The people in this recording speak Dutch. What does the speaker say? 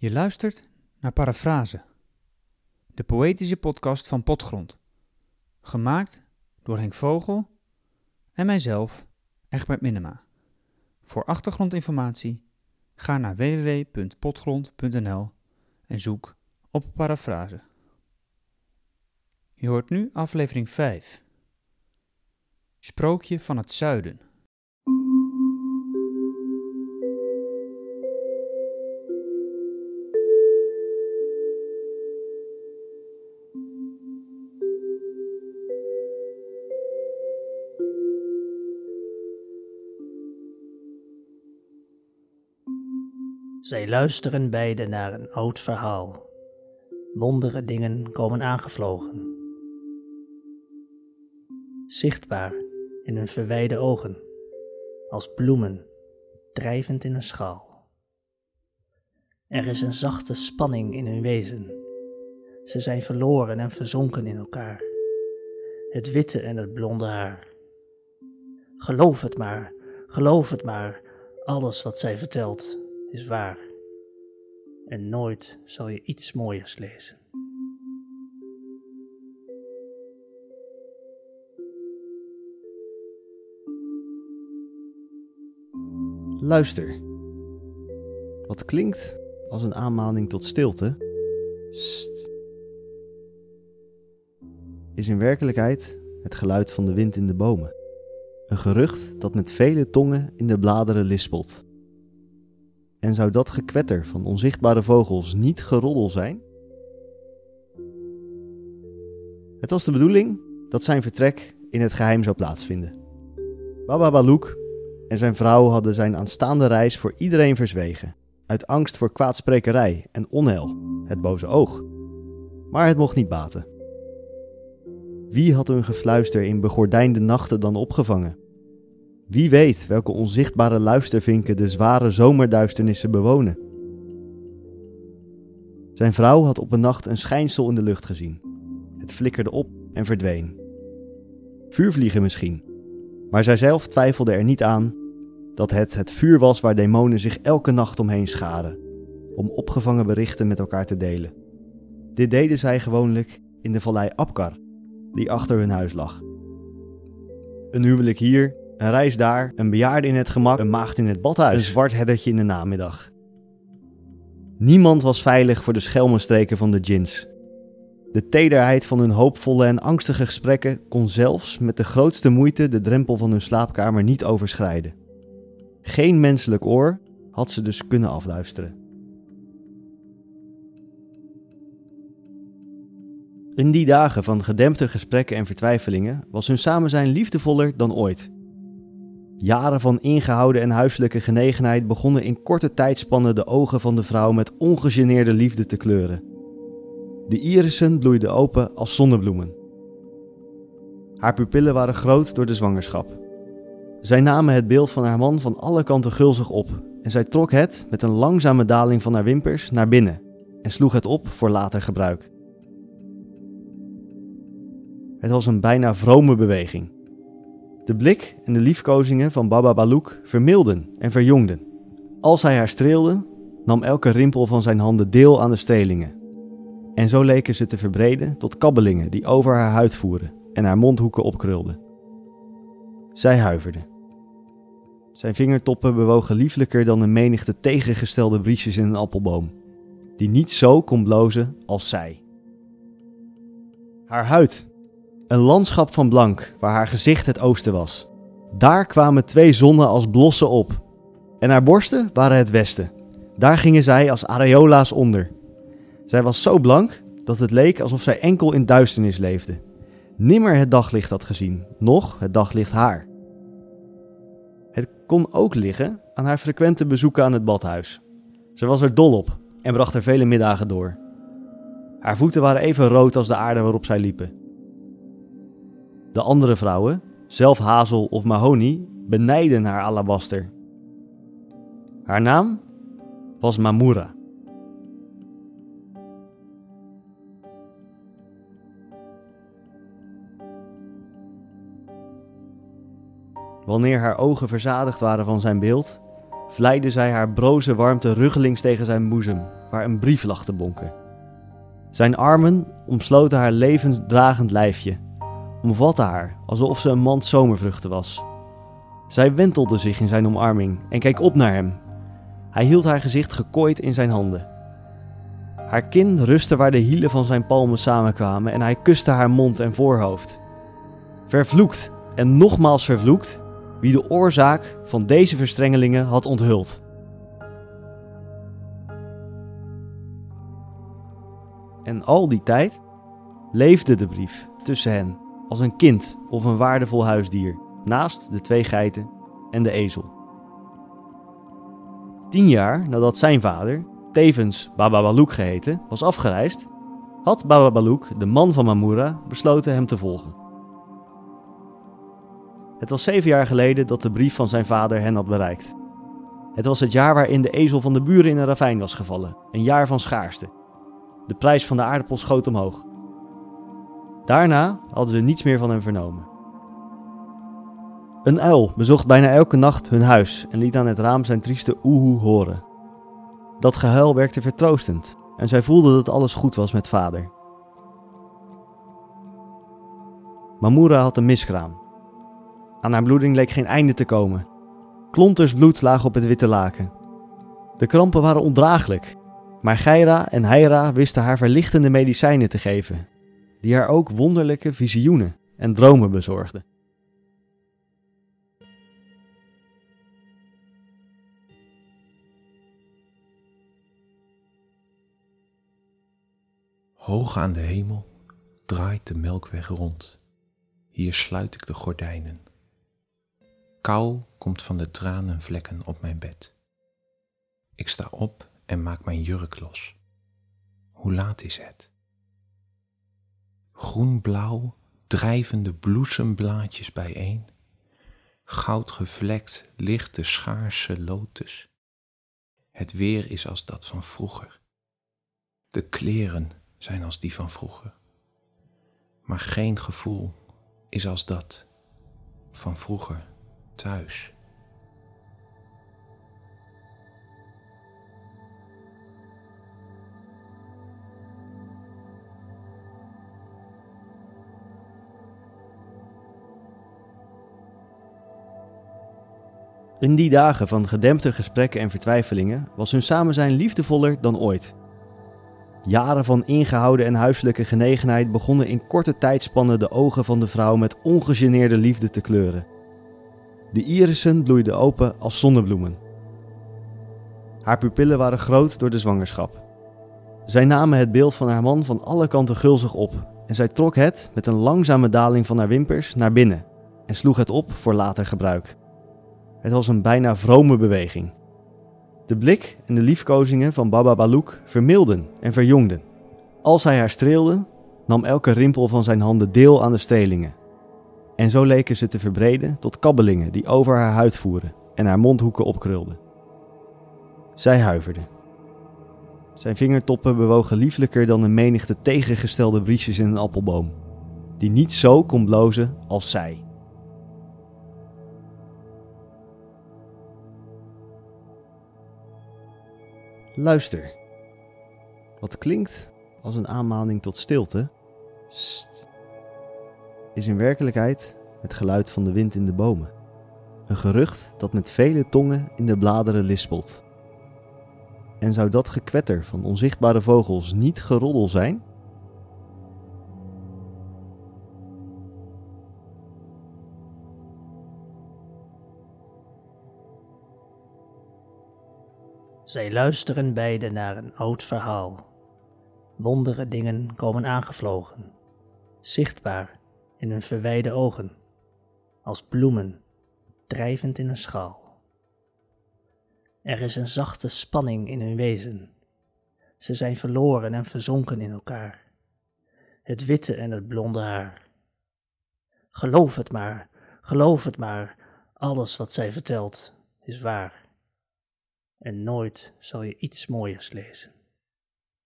Je luistert naar Parafrase, de poëtische podcast van Potgrond. Gemaakt door Henk Vogel en mijzelf, Egbert Minema. Voor achtergrondinformatie ga naar www.potgrond.nl en zoek op Parafrase. Je hoort nu aflevering 5. Sprookje van het Zuiden. Zij luisteren beiden naar een oud verhaal. Wondere dingen komen aangevlogen. Zichtbaar in hun verwijde ogen, als bloemen drijvend in een schaal. Er is een zachte spanning in hun wezen. Ze zijn verloren en verzonken in elkaar. Het witte en het blonde haar. Geloof het maar, geloof het maar, alles wat zij vertelt is waar. En nooit zal je iets mooiers lezen. Luister. Wat klinkt als een aanmaning tot stilte, Sst. is in werkelijkheid het geluid van de wind in de bomen. Een gerucht dat met vele tongen in de bladeren lispelt. En zou dat gekwetter van onzichtbare vogels niet geroddel zijn? Het was de bedoeling dat zijn vertrek in het geheim zou plaatsvinden. Baba Balouk en zijn vrouw hadden zijn aanstaande reis voor iedereen verzwegen, uit angst voor kwaadsprekerij en onheil, het boze oog. Maar het mocht niet baten. Wie had hun gefluister in begordijnde nachten dan opgevangen? Wie weet welke onzichtbare luistervinken de zware zomerduisternissen bewonen. Zijn vrouw had op een nacht een schijnsel in de lucht gezien. Het flikkerde op en verdween. Vuurvliegen misschien, maar zij zelf twijfelde er niet aan dat het het vuur was waar demonen zich elke nacht omheen scharen, om opgevangen berichten met elkaar te delen. Dit deden zij gewoonlijk in de vallei Abkar, die achter hun huis lag. Een huwelijk hier, een reis daar, een bejaarde in het gemak, een maagd in het badhuis, een zwart heddertje in de namiddag. Niemand was veilig voor de schelmenstreken van de djinns. De tederheid van hun hoopvolle en angstige gesprekken kon zelfs met de grootste moeite de drempel van hun slaapkamer niet overschrijden. Geen menselijk oor had ze dus kunnen afluisteren. In die dagen van gedempte gesprekken en vertwijfelingen was hun samenzijn liefdevoller dan ooit. Jaren van ingehouden en huiselijke genegenheid begonnen in korte tijdspannen de ogen van de vrouw met ongegeneerde liefde te kleuren. De irissen bloeiden open als zonnebloemen. Haar pupillen waren groot door de zwangerschap. Zij namen het beeld van haar man van alle kanten gulzig op en zij trok het met een langzame daling van haar wimpers naar binnen en sloeg het op voor later gebruik. Het was een bijna vrome beweging. De blik en de liefkozingen van Baba Balouk vermilden en verjongden. Als hij haar streelde, nam elke rimpel van zijn handen deel aan de strelingen. En zo leken ze te verbreden tot kabbelingen die over haar huid voeren en haar mondhoeken opkrulden. Zij huiverde. Zijn vingertoppen bewogen lieflijker dan een menigte tegengestelde briesjes in een appelboom, die niet zo kon blozen als zij. Haar huid, een landschap van blank waar haar gezicht het oosten was. Daar kwamen twee zonnen als blossen op. En haar borsten waren het westen. Daar gingen zij als areola's onder. Zij was zo blank dat het leek alsof zij enkel in duisternis leefde. Nimmer het daglicht had gezien, noch het daglicht haar. Het kon ook liggen aan haar frequente bezoeken aan het badhuis. Ze was er dol op en bracht er vele middagen door. Haar voeten waren even rood als de aarde waarop zij liepen. De andere vrouwen, zelf hazel of mahonie, benijden haar alabaster. Haar naam was Mamura. Wanneer haar ogen verzadigd waren van zijn beeld, vlijde zij haar broze warmte ruggelings tegen zijn boezem, waar een brief lag te bonken. Zijn armen omsloten haar levensdragend lijfje, omvatten haar alsof ze een mand zomervruchten was. Zij wentelde zich in zijn omarming en keek op naar hem. Hij hield haar gezicht gekooid in zijn handen. Haar kin rustte waar de hielen van zijn palmen samenkwamen en hij kuste haar mond en voorhoofd. Vervloekt en nogmaals vervloekt wie de oorzaak van deze verstrengelingen had onthuld. En al die tijd leefde de brief tussen hen als een kind of een waardevol huisdier, naast de twee geiten en de ezel. Tien jaar nadat zijn vader, tevens Baba Balouk geheten, was afgereisd, had Baba Balouk, de man van Mamura, besloten hem te volgen. Het was zeven jaar geleden dat de brief van zijn vader hen had bereikt. Het was het jaar waarin de ezel van de buren in een ravijn was gevallen, een jaar van schaarste. De prijs van de aardappel schoot omhoog. Daarna hadden ze niets meer van hem vernomen. Een uil bezocht bijna elke nacht hun huis en liet aan het raam zijn trieste oehoe horen. Dat gehuil werkte vertroostend en zij voelde dat alles goed was met vader. Mamura had een miskraam. Aan haar bloeding leek geen einde te komen. Klonters bloed lagen op het witte laken. De krampen waren ondraaglijk, maar Geira en Heira wisten haar verlichtende medicijnen te geven, die haar ook wonderlijke visioenen en dromen bezorgden. Hoog aan de hemel draait de melkweg rond. Hier sluit ik de gordijnen. Kou komt van de tranenvlekken op mijn bed. Ik sta op en maak mijn jurk los. Hoe laat is het? Groenblauw drijvende bloesemblaadjes bijeen. Goudgevlekt ligt de schaarse lotus. Het weer is als dat van vroeger. De kleren zijn als die van vroeger. Maar geen gevoel is als dat van vroeger thuis. In die dagen van gedempte gesprekken en vertwijfelingen was hun samenzijn liefdevoller dan ooit. Jaren van ingehouden en huiselijke genegenheid begonnen in korte tijdspannen de ogen van de vrouw met ongegeneerde liefde te kleuren. De irissen bloeiden open als zonnebloemen. Haar pupillen waren groot door de zwangerschap. Zij namen het beeld van haar man van alle kanten gulzig op en zij trok het met een langzame daling van haar wimpers naar binnen en sloeg het op voor later gebruik. Het was een bijna vrome beweging. De blik en de liefkozingen van Baba Balouk vermilden en verjongden. Als hij haar streelde, nam elke rimpel van zijn handen deel aan de strelingen. En zo leken ze te verbreden tot kabbelingen die over haar huid voeren en haar mondhoeken opkrulden. Zij huiverde. Zijn vingertoppen bewogen lieflijker dan een menigte tegengestelde briesjes in een appelboom, die niet zo kon blozen als zij. Luister. Wat klinkt als een aanmaning tot stilte, is in werkelijkheid het geluid van de wind in de bomen. Een gerucht dat met vele tongen in de bladeren lispelt. En zou dat gekwetter van onzichtbare vogels niet geroddel zijn? Zij luisteren beiden naar een oud verhaal. Wondere dingen komen aangevlogen, zichtbaar in hun verwijde ogen, als bloemen drijvend in een schaal. Er is een zachte spanning in hun wezen. Ze zijn verloren en verzonken in elkaar. Het witte en het blonde haar. Geloof het maar, geloof het maar, alles wat zij vertelt is waar. En nooit zal je iets mooiers lezen.